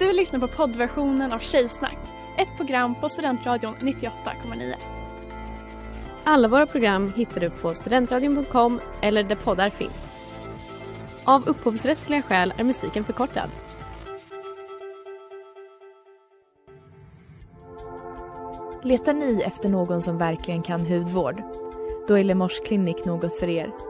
Du lyssnar på poddversionen av Tjejsnack, ett program på Studentradion 98,9. Alla våra program hittar du på studentradion.com eller där poddar finns. Av upphovsrättsliga skäl är musiken förkortad. Letar ni efter någon som verkligen kan hudvård? Då är Lemors klinik något för er.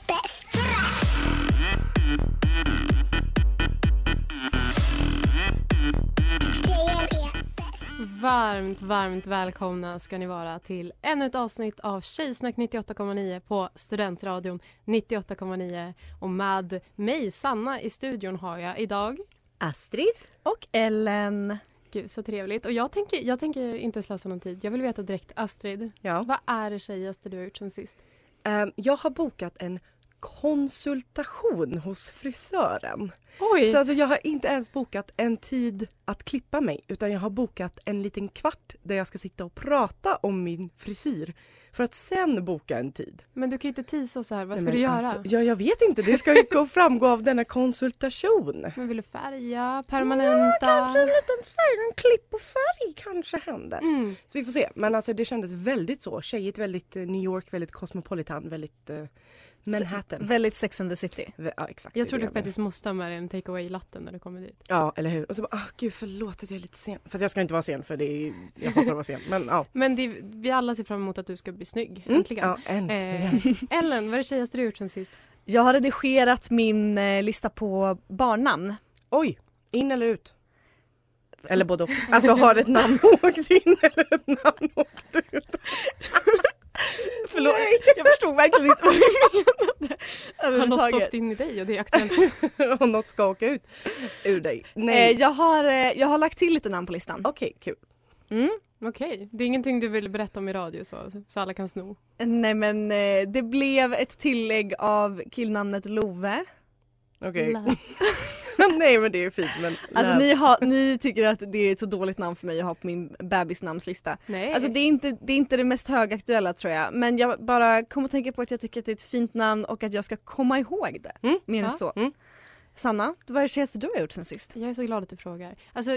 Varmt, varmt välkomna ska ni vara till ännu ett avsnitt av Tjejsnack 98,9 på Studentradion 98,9. Och med mig, Sanna, i studion har jag idag Astrid och Ellen. Gud, så trevligt. Och jag tänker, jag tänker inte slösa någon tid. Jag vill veta direkt, Astrid, Ja. vad är det tjejigaste du har gjort sen sist? Ehm, jag har bokat en konsultation hos frisören. Oj! Så alltså jag har inte ens bokat en tid att klippa mig utan jag har bokat en liten kvart där jag ska sitta och prata om min frisyr för att sen boka en tid. Men du kan ju inte tisa så här. Vad ska Nej, du göra? Alltså, ja, jag vet inte, det ska ju gå framgå av denna konsultation. Men vill du färga, Ja, permanenta? kanske en liten färg, en klipp och färg kanske händer. Mm. Så vi får se. Men alltså det kändes väldigt så. Tjejigt, väldigt eh, New York, väldigt cosmopolitan, väldigt eh, Manhattan. Väldigt Sex and the City. Ja exakt. Jag tror du faktiskt måste ha med dig en take away-latten när du kommer dit. Ja eller hur. Och så bara, ah gud förlåt att jag är lite sen. För jag ska inte vara sen för det är, jag hatar att vara sen. Men ja. Men det, vi alla ser fram emot att du ska bli snygg, Mm. äntligen. Ja äntligen. Eh, Ellen, vad är det tjejigaste du gjort sen sist? Jag har redigerat min eh, lista på barnnamn. Oj, in eller ut? Eller både och. Alltså har ett namn åkt in eller ett namn åkt ut? Förlåt, jag förstod verkligen inte vad du menade Har något åkt in i dig och det är aktuellt? Och något ska åka ut ur dig. Eh, Nej. jag, har, eh, jag har lagt till lite namn på listan. Okej kul. Mm. Okej, det är ingenting du vill berätta om i radio så, så alla kan sno? Nej men eh, det blev ett tillägg av killnamnet Love. Okej. La- Nej men det är fint men. Alltså ni, har, ni tycker att det är ett så dåligt namn för mig att ha på min bebisnamnslista. Nej. Alltså det är, inte, det är inte det mest högaktuella tror jag men jag bara kom att tänka på att jag tycker att det är ett fint namn och att jag ska komma ihåg det. Mm, Mer än ja, så. mm. Sanna, vad är det senaste du har gjort sen sist? Jag är så glad att du frågar. Alltså,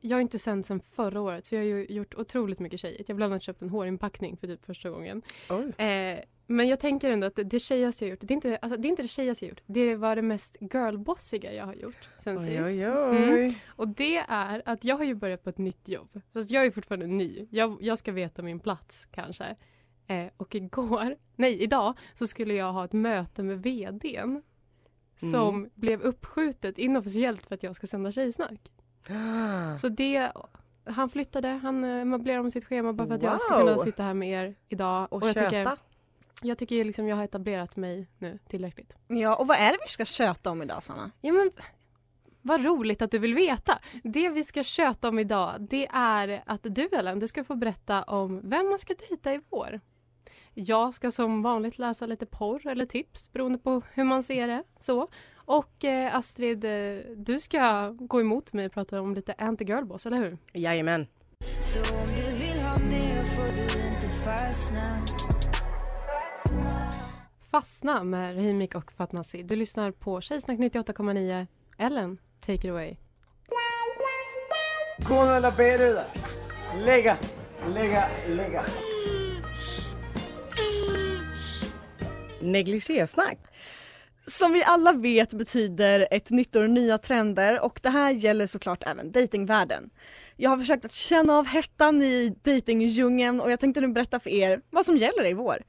jag har inte sänt sen förra året så jag har ju gjort otroligt mycket tjejigt. Jag har bland annat köpt en hårinpackning för typ första gången. Oj. Eh, men jag tänker ändå att det, det tjejigaste jag gjort, det är, inte, alltså, det är inte det tjejigaste jag gjort. Det var det mest girlbossiga jag har gjort sen Oj sist. oj oj. Mm. Och det är att jag har ju börjat på ett nytt jobb. Så jag är fortfarande ny. Jag, jag ska veta min plats kanske. Eh, och igår, nej idag, så skulle jag ha ett möte med vdn. Som Mm. blev uppskjutet inofficiellt för att jag ska sända Tjejsnack. Så det, han flyttade, han eh, möblerade om sitt schema bara för att jag ska kunna Wow. sitta här med er idag. Och, jag köta. tycker, jag tycker ju liksom jag har etablerat mig nu tillräckligt. Ja och vad är det vi ska köta om idag Sanna? Ja, men vad roligt att du vill veta. Det vi ska köta om idag det är att du Ellen, du ska få berätta om vem man ska dejta i vår. Jag ska som vanligt läsa lite porr eller tips beroende på hur man ser det. Så. Och eh, Astrid, eh, du ska gå emot mig och prata om lite anti-girlboss, eller hur? Jajamän. Så om du vill ha mer får du inte fastna. Fastna med Rahimik och Fatnasi. Du lyssnar på Tjejsnack 98,9. Ellen, take it away. Gå nu alla beröda. Lägga, lägga, lägga. Negligésnack. Som vi alla vet betyder ett nytt år nya trender och det här gäller såklart även datingvärlden. Jag har försökt att känna av hettan i datingdjungeln och jag tänkte nu berätta för er vad som gäller i vår.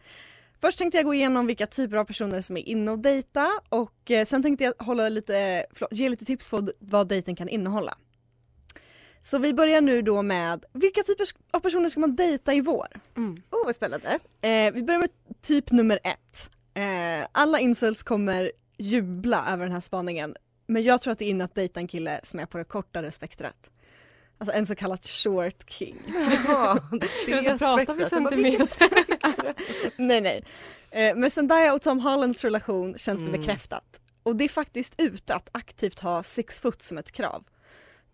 Först tänkte jag gå igenom vilka typer av personer som är inne och dejta och eh, sen tänkte jag hålla lite, förlåt, ge lite tips på vad dejten kan innehålla. Så vi börjar nu då med vilka typer av personer ska man dejta i vår? Mm. Oh vad spännande. Eh, vi börjar med typ nummer ett. Eh, alla incels kommer jubla över den här spaningen men jag tror att det är inne att dejta en kille som är på det kortare spektrat. Alltså en så kallad short king. Jaha, Men så pratar vi centimeter. nej nej. Eh, med Zendaya och Tom Hollands relation känns det Mm. bekräftat. Och det är faktiskt ute att aktivt ha six foot som ett krav.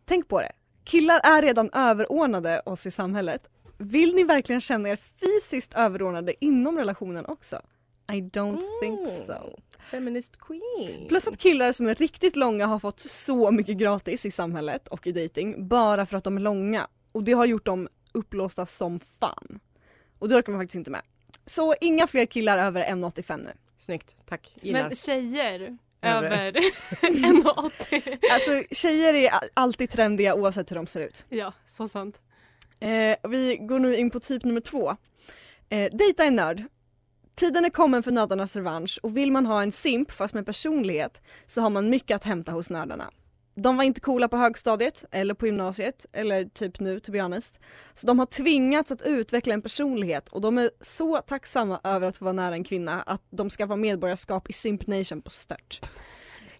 Tänk på det. Killar är redan överordnade oss i samhället. Vill ni verkligen känna er fysiskt överordnade inom relationen också? I don't think so. Feminist queen. Plus att killar som är riktigt långa har fått så mycket gratis i samhället och i dating bara för att de är långa. Och det har gjort dem upplåsta som fan. Och det orkar man faktiskt inte med. Så inga fler killar över 1,85 nu. Snyggt, tack. Gillar. Men tjejer Över. över 1,80. Alltså tjejer är alltid trendiga oavsett hur de ser ut. Ja, så sant. Eh, vi går nu in på typ nummer två. Eh, dejta en nörd. Tiden är kommen för nördarnas revansch och vill man ha en simp fast med personlighet så har man mycket att hämta hos nördarna. De var inte coola på högstadiet eller på gymnasiet eller typ nu to be honest. Så de har tvingats att utveckla en personlighet och de är så tacksamma över att få vara nära en kvinna att de skaffar medborgarskap i Simp Nation på stört.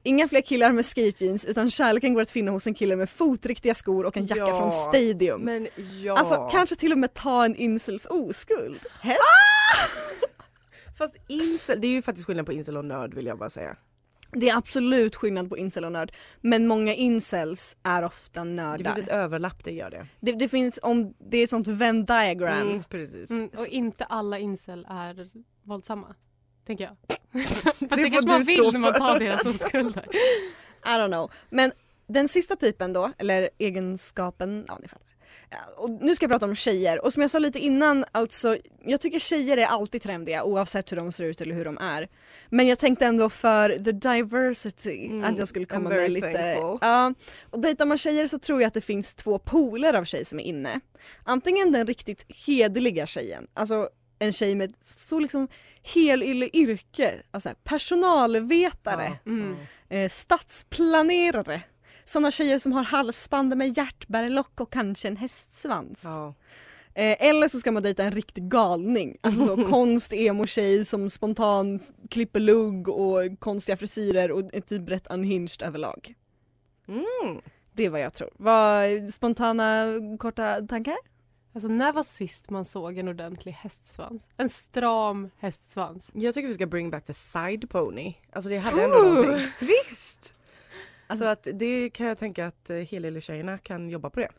Inga fler killar med skate jeans utan kärleken går att finna hos en kille med fotriktiga skor och en jacka Ja, från Stadium. Men ja. Alltså kanske till och med ta en incels oskuld. Hett. Fast incel, det är ju faktiskt skillnad på incel och nörd vill jag bara säga. Det är absolut skillnad på incel och nörd. Men många incels är ofta Det nördar. finns ett överlapp, det gör det. Det, det finns om det är ett sånt Venn diagram. Mm, precis. Mm, och inte alla incel är våldsamma. Tänker jag. Fast Det det, kanske man vill när man tar deras oskulder. I don't know. Men den sista typen då, eller egenskapen, ja ni fattar. Ja, Och nu ska jag prata om tjejer och som jag sa lite innan, alltså jag tycker tjejer är alltid trendiga oavsett hur de ser ut eller hur de är. Men jag tänkte ändå för the diversity Mm, att jag skulle komma med lite, ja. Och dejtar man tjejer så tror jag att det finns två poler av tjej som är inne. Antingen den riktigt hederliga tjejen, alltså en tjej med så liksom helylle yrke, alltså personalvetare Mm. eh, stadsplanerare. Sådana tjejer som har halsband med hjärtbärlock och kanske en hästsvans. Ja. Eh, eller så ska man dejta en riktig galning. Alltså så konst emo-tjej som spontant klipper lugg och konstiga frisyrer och är typ rätt unhinged överlag. Mm. Det är vad jag tror. Vad spontana korta tankar? Alltså när var sist man såg en ordentlig hästsvans? En stram hästsvans. Jag tycker vi ska bring back the side pony. Alltså det hade ändå Ooh. någonting. Visst! Alltså att det kan jag tänka att eh, Helylle-tjejerna kan jobba på det.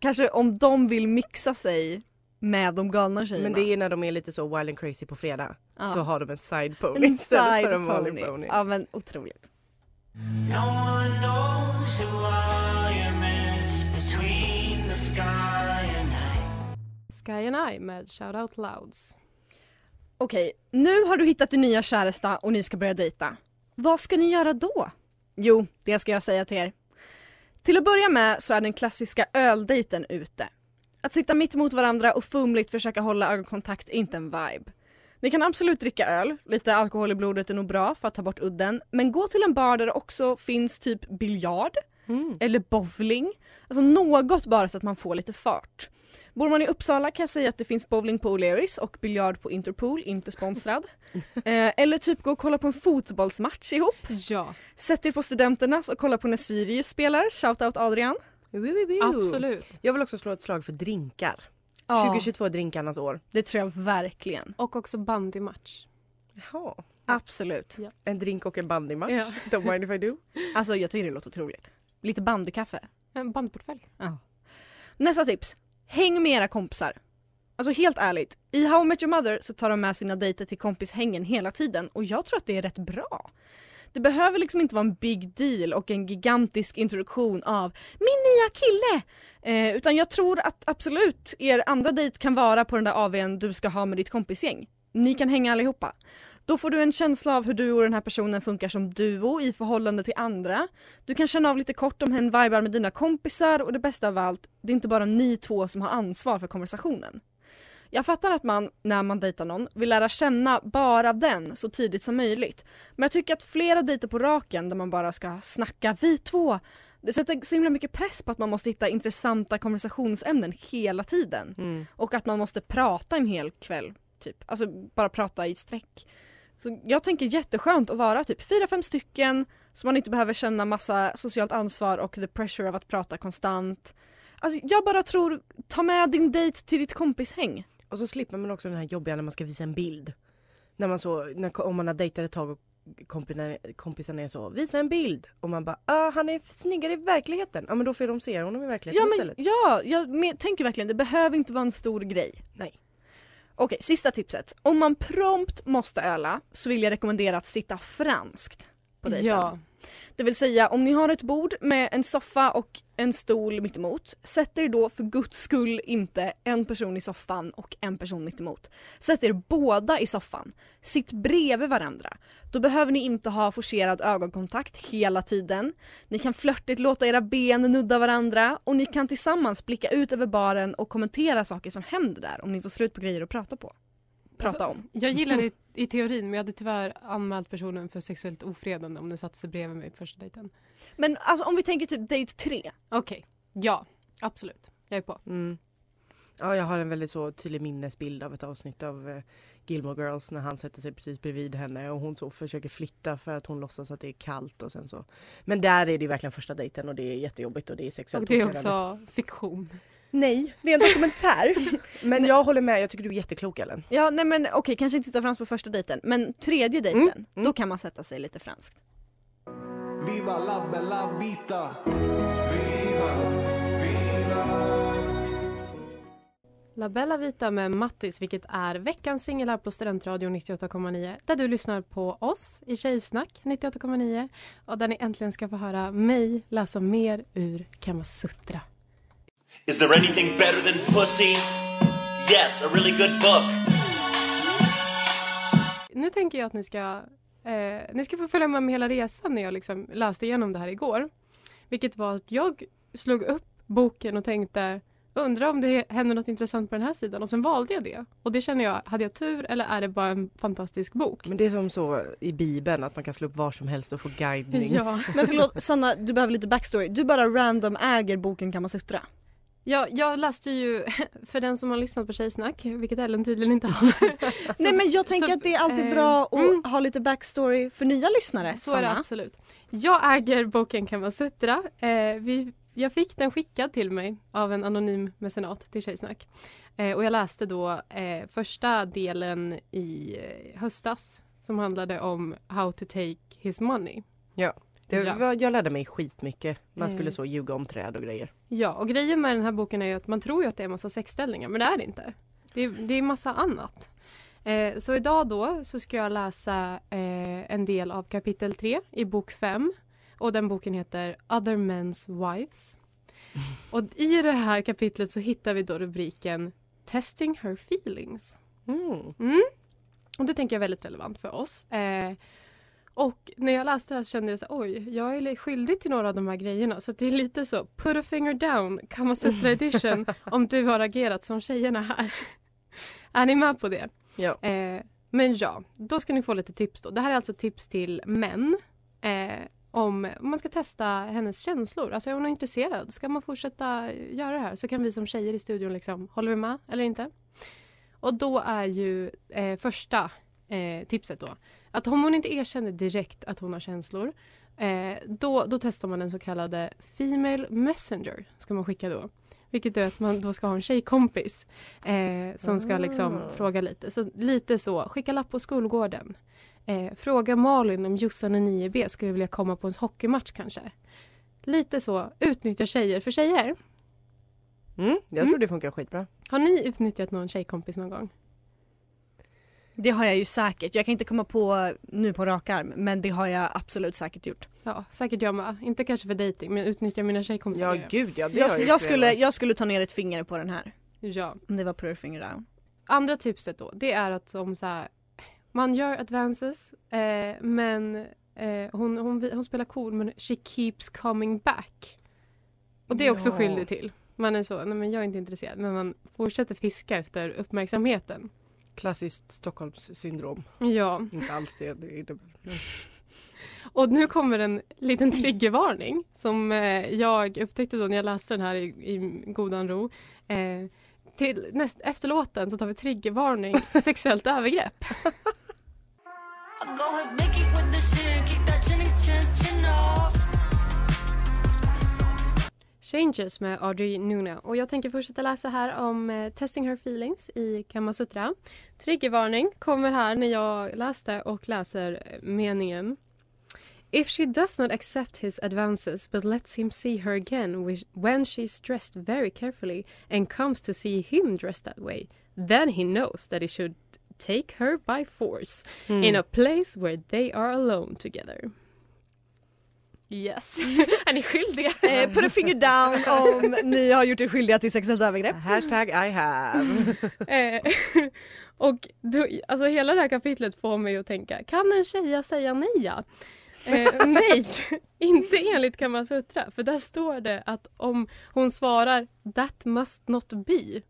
Kanske om de vill mixa sig med de galna tjejerna. Men det är när de är lite så wild and crazy på fredag Ja. så har de en side pony en istället side för en vanlig pony. pony. Ja men otroligt. Sky and I med Shout Out Louds. Okej, nu har du hittat din nya käresta och ni ska börja dejta. Vad ska ni göra då? Jo, det ska jag säga till er. Till att börja med så är den klassiska öldejten ute. Att sitta mitt emot varandra och fumligt försöka hålla ögonkontakt är inte en vibe. Ni kan absolut dricka öl, lite alkohol i blodet är nog bra för att ta bort udden, men gå till en bar där det också finns typ biljard Mm. eller bowling. Alltså något bara så att man får lite fart. Bor man i Uppsala kan jag säga att det finns bowling på O'Learys och biljard på Interpol, inte sponsrad. eh, eller typ gå och kolla på en fotbollsmatch ihop. Ja, Sätt er på Studenternas och kolla på när Sirius spelar, shoutout Adrian. Absolut. Jag vill också slå ett slag för drinkar. Ja. 2022 är drinkarnas år. Det tror jag verkligen. Och också bandymatch. Jaha. Absolut. En drink och en bandymatch. Ja. Don't mind if I do. Alltså jag tycker det låter otroligt. Lite bandykaffe. En bandportfölj. Nästa tips. Häng med era kompisar. Alltså helt ärligt, i How I Met Your Mother så tar de med sina dejter till kompishängen hela tiden och jag tror att det är rätt bra. Det behöver liksom inte vara en big deal och en gigantisk introduktion av min nya kille! Eh, utan jag tror att absolut er andra dejt kan vara på den där AWn du ska ha med ditt kompisgäng. Ni kan hänga allihopa. Då får du en känsla av hur du och den här personen funkar som duo i förhållande till andra. Du kan känna av lite kort om hen vibar med dina kompisar och det bästa av allt, det är inte bara ni två som har ansvar för konversationen. Jag fattar att man, när man dejtar någon, vill lära känna bara den så tidigt som möjligt. Men jag tycker att flera dejter på raken där man bara ska snacka vi två, det sätter så himla mycket press på att man måste hitta intressanta konversationsämnen hela tiden. Mm. Och att man måste prata en hel kväll, typ. Alltså bara prata i sträck. Så jag tänker jätteskönt att vara typ fyra, fem stycken så man inte behöver känna massa socialt ansvar och the pressure av att prata konstant. Alltså jag bara tror, ta med din dejt till ditt kompishäng. Och så slipper man också den här jobbiga när man ska visa en bild. När man så, när, om man har dejtat ett tag och kompisarna, kompisarna är så, visa en bild. Och man bara, ah, han är snyggare i verkligheten. Ja men då får de se honom i verkligheten Ja, men, istället. ja jag men, tänker verkligen, det behöver inte vara en stor grej. Nej. Okej, sista tipset. Om man prompt måste öla så vill jag rekommendera att sitta franskt på dejten. Ja. Det vill säga om ni har ett bord med en soffa och en stol mitt emot. Sätt er då för guds skull inte en person i soffan och en person mitt emot. Sätt er båda i soffan. Sitt bredvid varandra. Då behöver ni inte ha forcerad ögonkontakt hela tiden. Ni kan flörtigt låta era ben nudda varandra och ni kan tillsammans blicka ut över baren och kommentera saker som händer där om ni får slut på grejer att prata på. Prata om. Jag gillar det i teorin men jag hade tyvärr anmält personen för sexuellt ofredande om den satte sig bredvid mig på första dejten. Men alltså om vi tänker typ date tre. Okej, ja absolut. Jag är på. Mm. Ja, jag har en väldigt så tydlig minnesbild av ett avsnitt av eh, Gilmore Girls när han sätter sig precis bredvid henne och hon så försöker flytta för att hon låtsas att det är kallt och sen så. Men där är det verkligen första dejten och det är jättejobbigt och det är sexuellt Och det är också fiktion. Nej, det är en dokumentär. Men jag håller med, jag tycker du är jätteklok Ellen. Ja nej men okej kanske inte sitta franskt på första dejten men tredje dejten Mm, mm. då kan man sätta sig lite franskt. Viva la bella vita. Viva, viva. La Bella Vita med Mattis, vilket är veckans singel här på Studentradion 98,9 där du lyssnar på oss i Tjejsnack 98,9 och där ni äntligen ska få höra mig läsa mer ur Kamasutra. Is there anything better than pussy? Yes, a really good book. Nu tänker jag att ni ska, eh, ni ska få följa med mig hela resan när jag liksom läste igenom det här igår. Vilket var att jag slog upp boken och tänkte undrar om det händer något intressant på den här sidan och sen valde jag det. Och det känner jag, hade jag tur eller är det bara en fantastisk bok? Men det är som så i bibeln att man kan slå upp var som helst och få guidning. Ja. Men förlåt Sanna, du behöver lite backstory. Du bara random äger boken Kamasutra. Ja, jag läste ju, för den som har lyssnat på Tjejsnack, vilket Ellen tydligen inte har. Nej men jag tänker så, att det är alltid eh, bra att mm. ha lite backstory för nya lyssnare. Så är det Sanna. absolut. Jag äger boken Kamasutra. Eh, vi, jag fick den skickad till mig av en anonym mecenat till Tjejsnack. Eh, och jag läste då eh, första delen i eh, höstas som handlade om how to take his money. Ja. Det, Ja. Jag lärde mig skitmycket. Man skulle Mm. så ljuga om träd och grejer. Ja, och grejen med den här boken är ju att man tror ju att det är en massa sexställningar, men det är det inte. Det är, det är massa annat. Eh, så idag då så ska jag läsa eh, en del av kapitel 3 i bok 5 och den boken heter Other Men's Wives. Och i det här kapitlet så hittar vi då rubriken Testing Her Feelings. Mm. Mm. Och det tänker jag är väldigt relevant för oss. Eh, och när jag läste det här kände jag så oj, jag är skyldig till några av de här grejerna. Så det är lite så, put a finger down, Kamasutra edition, om du har agerat som tjejerna här. är ni med på det? Ja. Eh, men ja, då ska ni få lite tips då. Det här är alltså tips till män. Eh, om om man ska testa hennes känslor. Alltså är hon intresserad? Ska man fortsätta göra det här? Så kan vi som tjejer i studion liksom, håller vi med eller inte? Och då är ju eh, första eh, tipset då att om hon inte erkänner direkt att hon har känslor eh, då, då testar man den så kallade Female Messenger ska man skicka då. Vilket är att man då ska ha en tjejkompis eh, som ska liksom Ah. fråga lite. Så lite så, skicka lapp på skolgården. Eh, fråga Malin om Jossan i 9B skulle vilja komma på en hockeymatch kanske. Lite så, utnyttja tjejer för tjejer. Mm, jag Mm. tror det funkar skitbra. Har ni utnyttjat någon tjejkompis någon gång? Det har jag ju säkert. Jag kan inte komma på nu på rak arm men det har jag absolut säkert gjort. Ja, säkert jag med. Inte kanske för dating men utnyttja mina tjejkompisar. Ja gud ja, det Jag, har jag, skulle, jag skulle ta ner ett finger på den här. Ja. Om det var put a finger down. Andra tipset då, det är att som så här, man gör advances eh, men eh, hon, hon, hon spelar cool men she keeps coming back. Och det är också Ja. skyldig till. Man är så, nej men jag är inte intresserad. Men man fortsätter fiska efter uppmärksamheten. Klassiskt Stockholmssyndrom. Ja. Inte alls det det innebär. Och nu kommer en liten triggervarning som eh, jag upptäckte då när jag läste den här i, i godan ro. Eh, till näst, efter låten så tar vi triggervarning sexuellt övergrepp. Changes med Audrey Nuna. Och jag tänker fortsätta läsa här om eh, Testing Her Feelings i Kamasutra. Triggervarning kommer här när jag läste och läser eh, meningen. If she does not accept his advances but lets him see her again when she's dressed very carefully and comes to see him dressed that way, then he knows that he should take her by force Mm. in a place where they are alone together. Yes. är ni skyldiga? Eh, put a finger down om ni har gjort er skyldiga till sexuellt övergrepp. Hashtag I have. Eh, och då, alltså hela det här kapitlet får mig att tänka, kan en tjeja säga nej? Ja? Eh, nej, inte enligt Kamasutra. För där står det att om hon svarar that must not be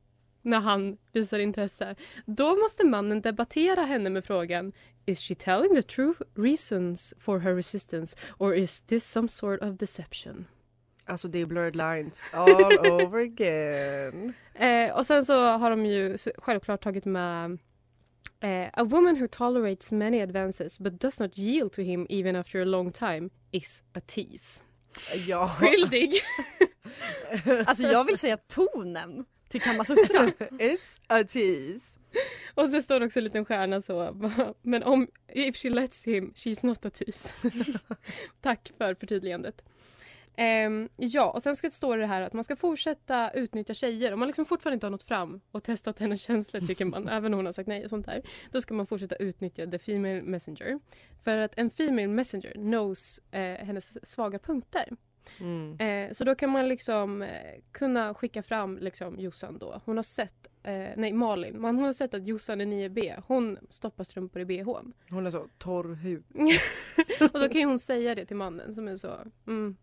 när han visar intresse, då måste mannen debattera henne med frågan Is she telling the true reasons for her resistance or is this some sort of deception? Alltså det är blurred lines all over again. Eh, och sen så har de ju självklart tagit med eh, A woman who tolerates many advances but does not yield to him even after a long time is a tease. Ja. Skyldig! Alltså jag vill säga tonen till Kamasutra. Is a tease. Och så står det också en liten stjärna så. Men om if she lets him, she's not a tease. Tack för förtydligandet. Ehm, ja, och sen ska det stå det här att man ska fortsätta utnyttja tjejer. Om man liksom fortfarande inte har nått fram och testat hennes känslor tycker man, även om hon har sagt nej och sånt där. Då ska man fortsätta utnyttja the female messenger. För att en female messenger knows eh, hennes svaga punkter. Mm. Eh, så då kan man liksom eh, kunna skicka fram liksom Jossan då. Hon har sett, eh, nej Malin, man, hon har sett att Jossan är 9B. Hon stoppar strumpor i bhn. Hon är så torr hud. och då kan ju hon säga det till mannen som är så, mm.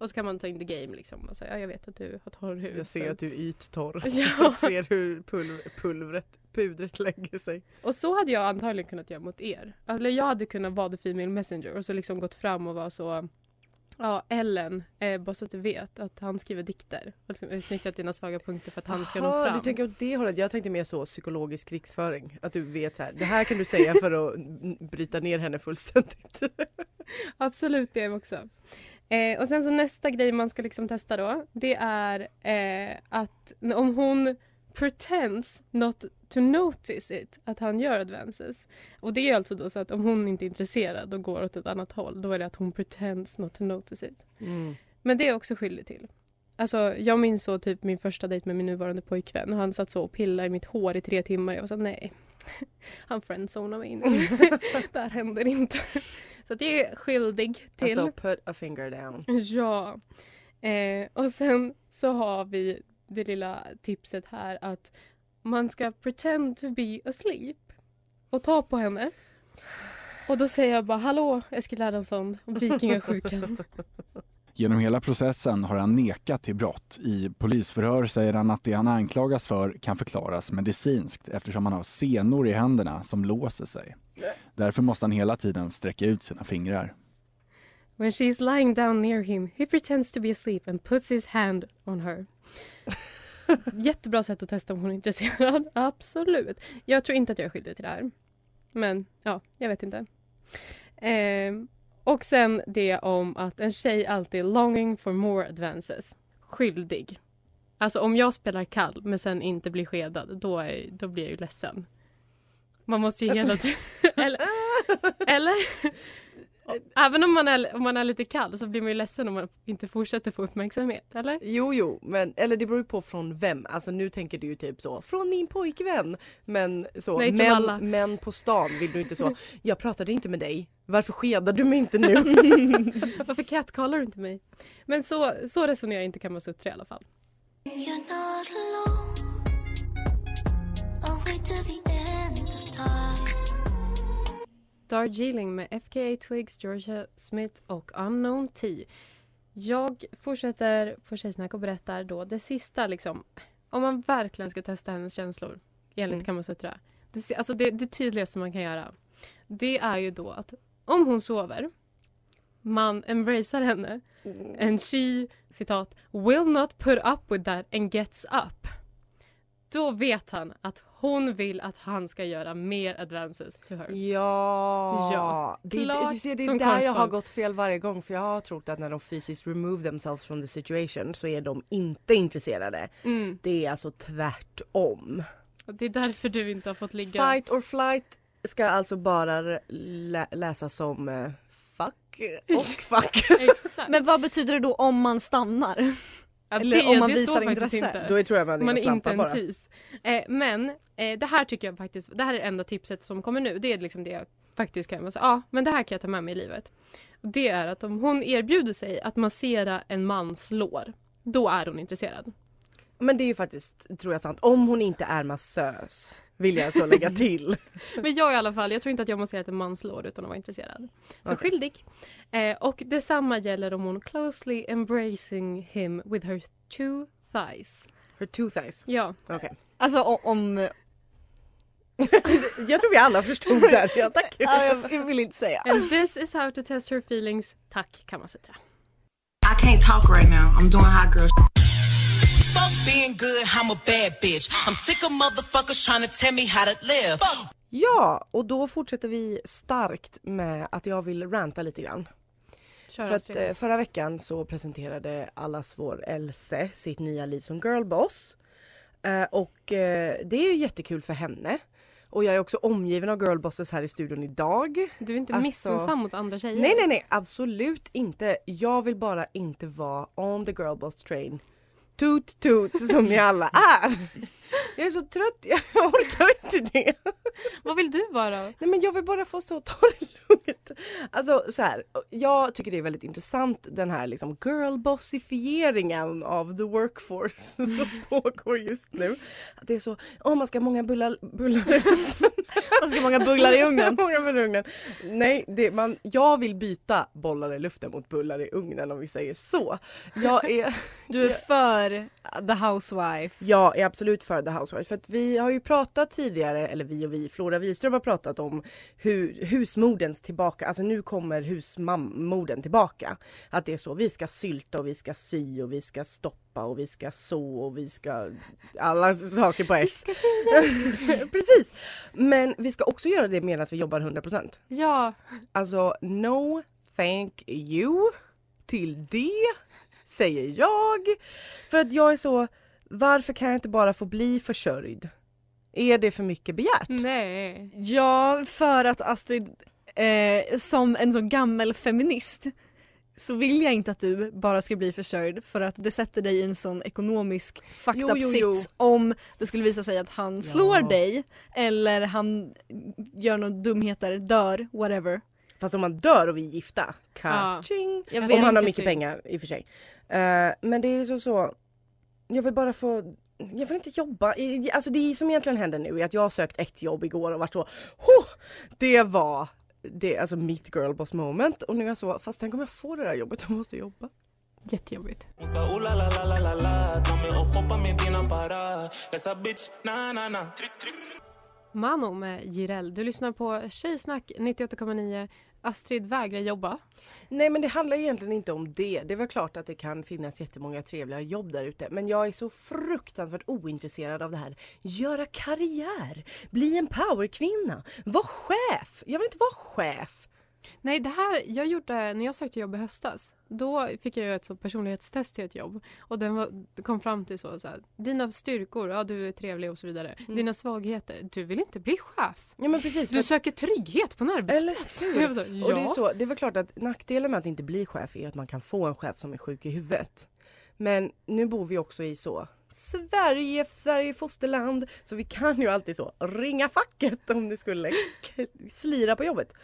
Och så kan man ta in the game liksom och säga, ja, jag vet att du har torr hud. Jag ser så- att du är yttorr. Ja. Jag ser hur pulver, pulvret, pudret lägger sig. Och så hade jag antagligen kunnat göra mot er. Eller jag hade kunnat vara the female messenger och så liksom gått fram och vara så Ja, Ellen, eh, bara så att du vet att han skriver dikter och liksom utnyttjat dina svaga punkter för att han ska nå fram. du tänker åt det hållet. Jag tänkte mer så psykologisk krigsföring. Att du vet här, det här kan du säga för att bryta ner henne fullständigt. Absolut det också. Eh, och sen så nästa grej man ska liksom testa då, det är eh, att om hon pretends not to notice it, att han gör advances. Och det är alltså då så att om hon inte är intresserad och går åt ett annat håll, då är det att hon pretends not to notice it. Mm. Men det är också skyldig till. Alltså jag minns så typ min första dejt med min nuvarande pojkvän och han satt så och pillade i mitt hår i tre timmar. Jag var så nej, han friendzonar mig nu. det här händer inte. Så jag är skyldig till. Alltså put a finger down. Ja. Eh, och sen så har vi det lilla tipset här att man ska pretend to be asleep och ta på henne. Och då säger jag bara hallå Eskil Erlandsson, vikingasjukan. Genom hela processen har han nekat till brott. I polisförhör säger han att det han anklagas för kan förklaras medicinskt eftersom han har senor i händerna som låser sig. Därför måste han hela tiden sträcka ut sina fingrar. When she's lying down near him he pretends to be asleep and puts his hand on her. Jättebra sätt att testa om hon är intresserad. Absolut. Jag tror inte att jag är skyldig till det här. Men ja, jag vet inte. Ehm, och sen det om att en tjej alltid är longing for more advances. Skyldig. Alltså om jag spelar kall men sen inte blir skedad, då, är, då blir jag ju ledsen. Man måste ju hela tiden... eller, eller? Även om man, är, om man är lite kall så blir man ju ledsen om man inte fortsätter få uppmärksamhet, eller? Jo, jo, men eller det beror ju på från vem. Alltså nu tänker du ju typ så, från min pojkvän. Men så, Nej, män, alla. män på stan vill du inte så, jag pratade inte med dig. Varför skedar du mig inte nu? Varför catcallar du inte mig? Men så, så resonerar inte Kamasutra i alla fall. You're not alone. Darjeeling med FKA Twigs, Georgia Smith och Unknown T. Jag fortsätter på Tjejsnack och berättar då det sista liksom. Om man verkligen ska testa hennes känslor enligt Mm. Kamasutra. Det, alltså det, det tydligaste man kan göra. Det är ju då att om hon sover, man embracear henne and she, citat, will not put up with that and gets up. Då vet han att hon vill att han ska göra mer advances to her. Ja, Ja, det, klart du ser, det är där jag har gått fel varje gång för jag har trott att när de fysiskt remove themselves from the situation så är de inte intresserade. Mm. Det är alltså tvärtom. Och Det är därför du inte har fått ligga. Fight or flight ska alltså bara lä- läsas som eh, fuck och fuck. Exakt. Men vad betyder det då om man stannar? Ja, Eller det, om man det visar intresse. Inte. Då tror jag man är man är inte en bara. tis. Eh, men eh, det här tycker jag faktiskt, det här är det enda tipset som kommer nu. Det är liksom det jag faktiskt kan säga. Ja, men det här kan jag ta med mig i livet. Det är att om hon erbjuder sig att massera en mans lår, då är hon intresserad. Men det är ju faktiskt, tror jag sant, om hon inte är massös vill jag så lägga till. Men jag i alla fall, jag tror inte att jag masserat en mans lår utan att vara intresserad. Så Okej. skyldig. Eh, och detsamma gäller om hon closely embracing him with her two thighs. Her two thighs? Ja. Okej. Alltså om... jag tror vi alla förstod det. Ja, tack. Ja, jag, jag vill inte säga. And this is how to test her feelings. Tack Kamasutra. I can't talk right now. I'm doing hot girl. Fuck being good, I'm a bad bitch. I'm sick of motherfuckers trying to tell me how to live. Ja, och då fortsätter vi starkt med att jag vill ranta lite grann. Kör, För att eh, förra veckan så presenterade allas vår Else sitt nya liv som girlboss. Eh, och eh, det är ju jättekul för henne. Och jag är också omgiven av girlbosses här i studion idag. Du är inte Alltså- missunnsam mot andra tjejer. Nej nej nej absolut inte. Jag vill bara inte vara on the girlboss train. Toot toot som ni alla är. Jag är så trött, jag orkar inte det. Vad vill du vara? Nej men jag vill bara få så ta det lugnt. Alltså så här, jag tycker det är väldigt intressant den här liksom girlbossifieringen av the workforce som pågår just nu. Att det är så, åh man ska ha många bullar, bullar Man ska ha många bullar i ugnen. många bullar i ugnen. Nej, det, man, jag vill byta bollar i luften mot bullar i ugnen om vi säger så. Jag är, Du är för the housewife. Jag är absolut för The Housewives för att vi har ju pratat tidigare, eller vi och vi, Flora Wiström har pratat om hur husmodens tillbaka, alltså nu kommer husmodern tillbaka. Att det är så, vi ska sylta och vi ska sy och vi ska stoppa och vi ska så och vi ska alla saker på S. Precis! Men vi ska också göra det medan vi jobbar 100%. Ja. Alltså no thank you till det säger jag. För att jag är så, varför kan jag inte bara få bli försörjd? Är det för mycket begärt? Nej. Ja, för att Astrid, eh, som en så gammal feminist så vill jag inte att du bara ska bli försörjd för att det sätter dig i en sån ekonomisk fucked up sits om det skulle visa sig att han slår dig eller han gör några dumheter, dör, whatever. Fast om man dör och vi är gifta, Ja. ka-ching. Jag Om han har mycket pengar i och för sig. Eh, men det är så så, jag vill bara få jag vill inte jobba. Alltså det som egentligen händer nu är att jag har sökt ett jobb igår och varit så, "Ho!" det var det, alltså mitt girlboss moment och nu är jag så, fast tänk om jag får det där jobbet, jag måste jobba. Jättejobbigt. Mano med Jireel. Du lyssnar på Tjejsnack 98,9. Astrid vägrar jobba. Nej men det handlar egentligen inte om det. Det är väl klart att det kan finnas jättemånga trevliga jobb där ute. Men jag är så fruktansvärt ointresserad av det här. Göra karriär, bli en powerkvinna, vara chef. Jag vill inte vara chef. Nej, det här jag gjorde när jag sökte jobb i höstas. Då fick jag ett så personlighetstest till ett jobb. Och den var, kom fram till så, så här, dina styrkor, ja du är trevlig och så vidare. Dina svagheter, du vill inte bli chef. Ja men precis. Du för- söker trygghet på en arbetsplats. Eller så, Och det är, ja. så, det är väl klart att nackdelen med att inte bli chef är att man kan få en chef som är sjuk i huvudet. Men nu bor vi också i så Sverige, Sverige fosterland. Så vi kan ju alltid så ringa facket om det skulle slira på jobbet.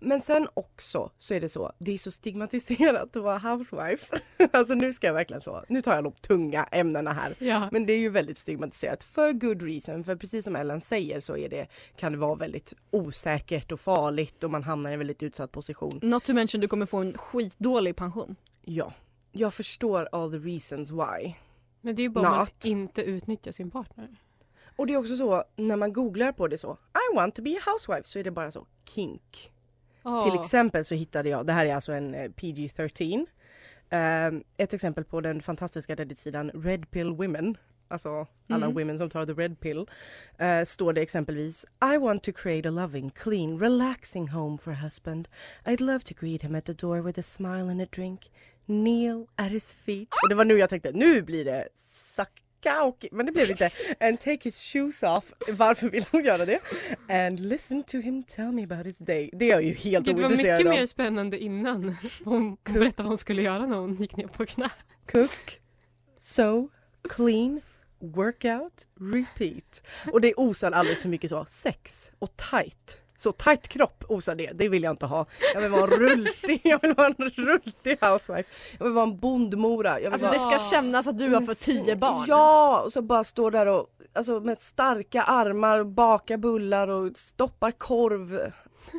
Men sen också så är det så, det är så stigmatiserat att vara housewife. Alltså nu ska jag verkligen så, nu tar jag de tunga ämnena här. Ja. Men det är ju väldigt stigmatiserat för good reason. För precis som Ellen säger så är det, kan det vara väldigt osäkert och farligt och man hamnar i en väldigt utsatt position. Not to mention du kommer få en skitdålig pension. Ja. jag förstår all the reasons why. Men det är ju bara om man Not. inte utnyttjar sin partner. Och det är också så när man googlar på det så, I want to be a housewife, så är det bara så kink. Åh. Till exempel så hittade jag, det här är alltså en eh, PG-13. Eh, ett exempel på den fantastiska Reddit-sidan Red Pill Women. Alltså alla Mm. women som tar the red pill. Eh, står det exempelvis I want to create a loving, clean, relaxing home for a husband. I'd love to greet him at the door with a smile and a drink. Kneel at his feet. Och det var nu jag tänkte, nu blir det sacka och men det blev inte. And take his shoes off. Varför vill hon göra det? And listen to him tell me about his day. Det är jag ju helt Gud, det var ointresserad mycket av. mer spännande innan hon berättade vad hon skulle göra när hon gick ner på knä. Cook, sew, clean, workout, repeat. Och det osar alldeles för mycket så sex och tight. Så tight kropp osar det, det vill jag inte ha. Jag vill vara en rultig, jag vill vara en rultig housewife. Jag vill vara en bondmora. Jag vill Alltså vara... det ska kännas att du har fått tio barn. Ja, och så bara står där och alltså med starka armar, bakar bullar och stoppar korv.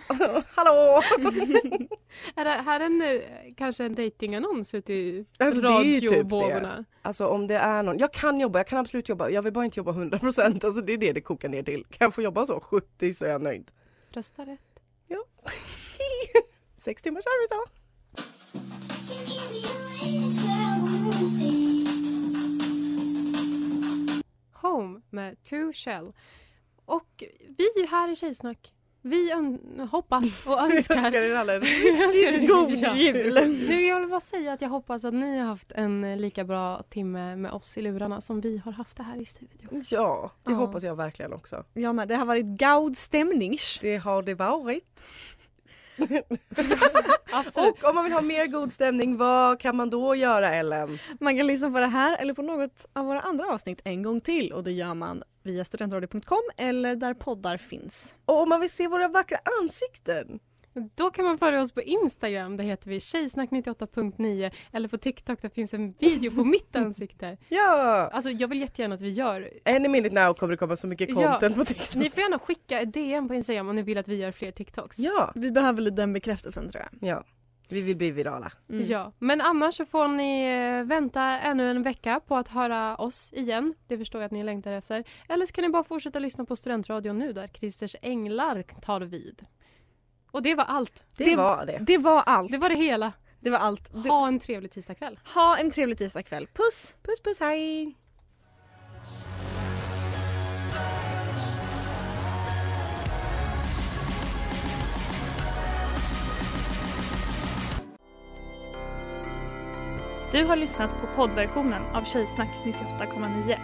Hallå! Är det här en, eh, kanske en datingannons ute i Alltså, typ radiovågorna? det. Alltså om det är någon, jag kan jobba, jag kan absolut jobba, jag vill bara inte jobba 100% alltså det är det det kokar ner till. Kan jag få jobba så 70 så är jag nöjd. Rösta rätt. Ja. Sex timmars arbetsdag. Home med Two Shell. Och vi här i Tjejsnack, vi hoppas och önskar... önskar er alla en önskar god Ja. jul. Nu jag vill bara säga att jag hoppas att ni har haft en eh, lika bra timme med oss i lurarna som vi har haft det här i studion. Ja, det Ja. hoppas jag verkligen också. Ja men det har varit gaud stämning. Det har det varit. Och om man vill ha mer god stämning, vad kan man då göra Ellen? Man kan lyssna på det här eller på något av våra andra avsnitt en gång till och det gör man via studentradio.com eller där poddar finns. Och om man vill se våra vackra ansikten? Då kan man följa oss på Instagram, där heter vi tjejsnack98.9 eller på TikTok där finns en video på mitt ansikte. Ja! Alltså jag vill jättegärna att vi gör Any minute now kommer det komma så mycket content på TikTok. Ni får gärna skicka ett DM på Instagram om ni vill att vi gör fler TikToks. Ja, Vi behöver lite den bekräftelsen tror jag. ja. Vi vill bli virala. Mm. Ja, men annars så får ni eh, vänta ännu en vecka på att höra oss igen. Det förstår jag att ni längtar efter. Eller så kan ni bara fortsätta lyssna på Studentradion nu där Christers Änglar tar vid. Och det var allt. Det, var det. Det var allt. Det var det hela. Det var allt. Det- Ha en trevlig tisdagkväll. Ha en trevlig tisdagkväll. Puss! Puss puss hej! Du har lyssnat på poddversionen av Tjejsnack 98,9.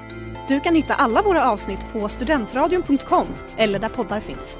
Du kan hitta alla våra avsnitt på studentradion.com eller där poddar finns.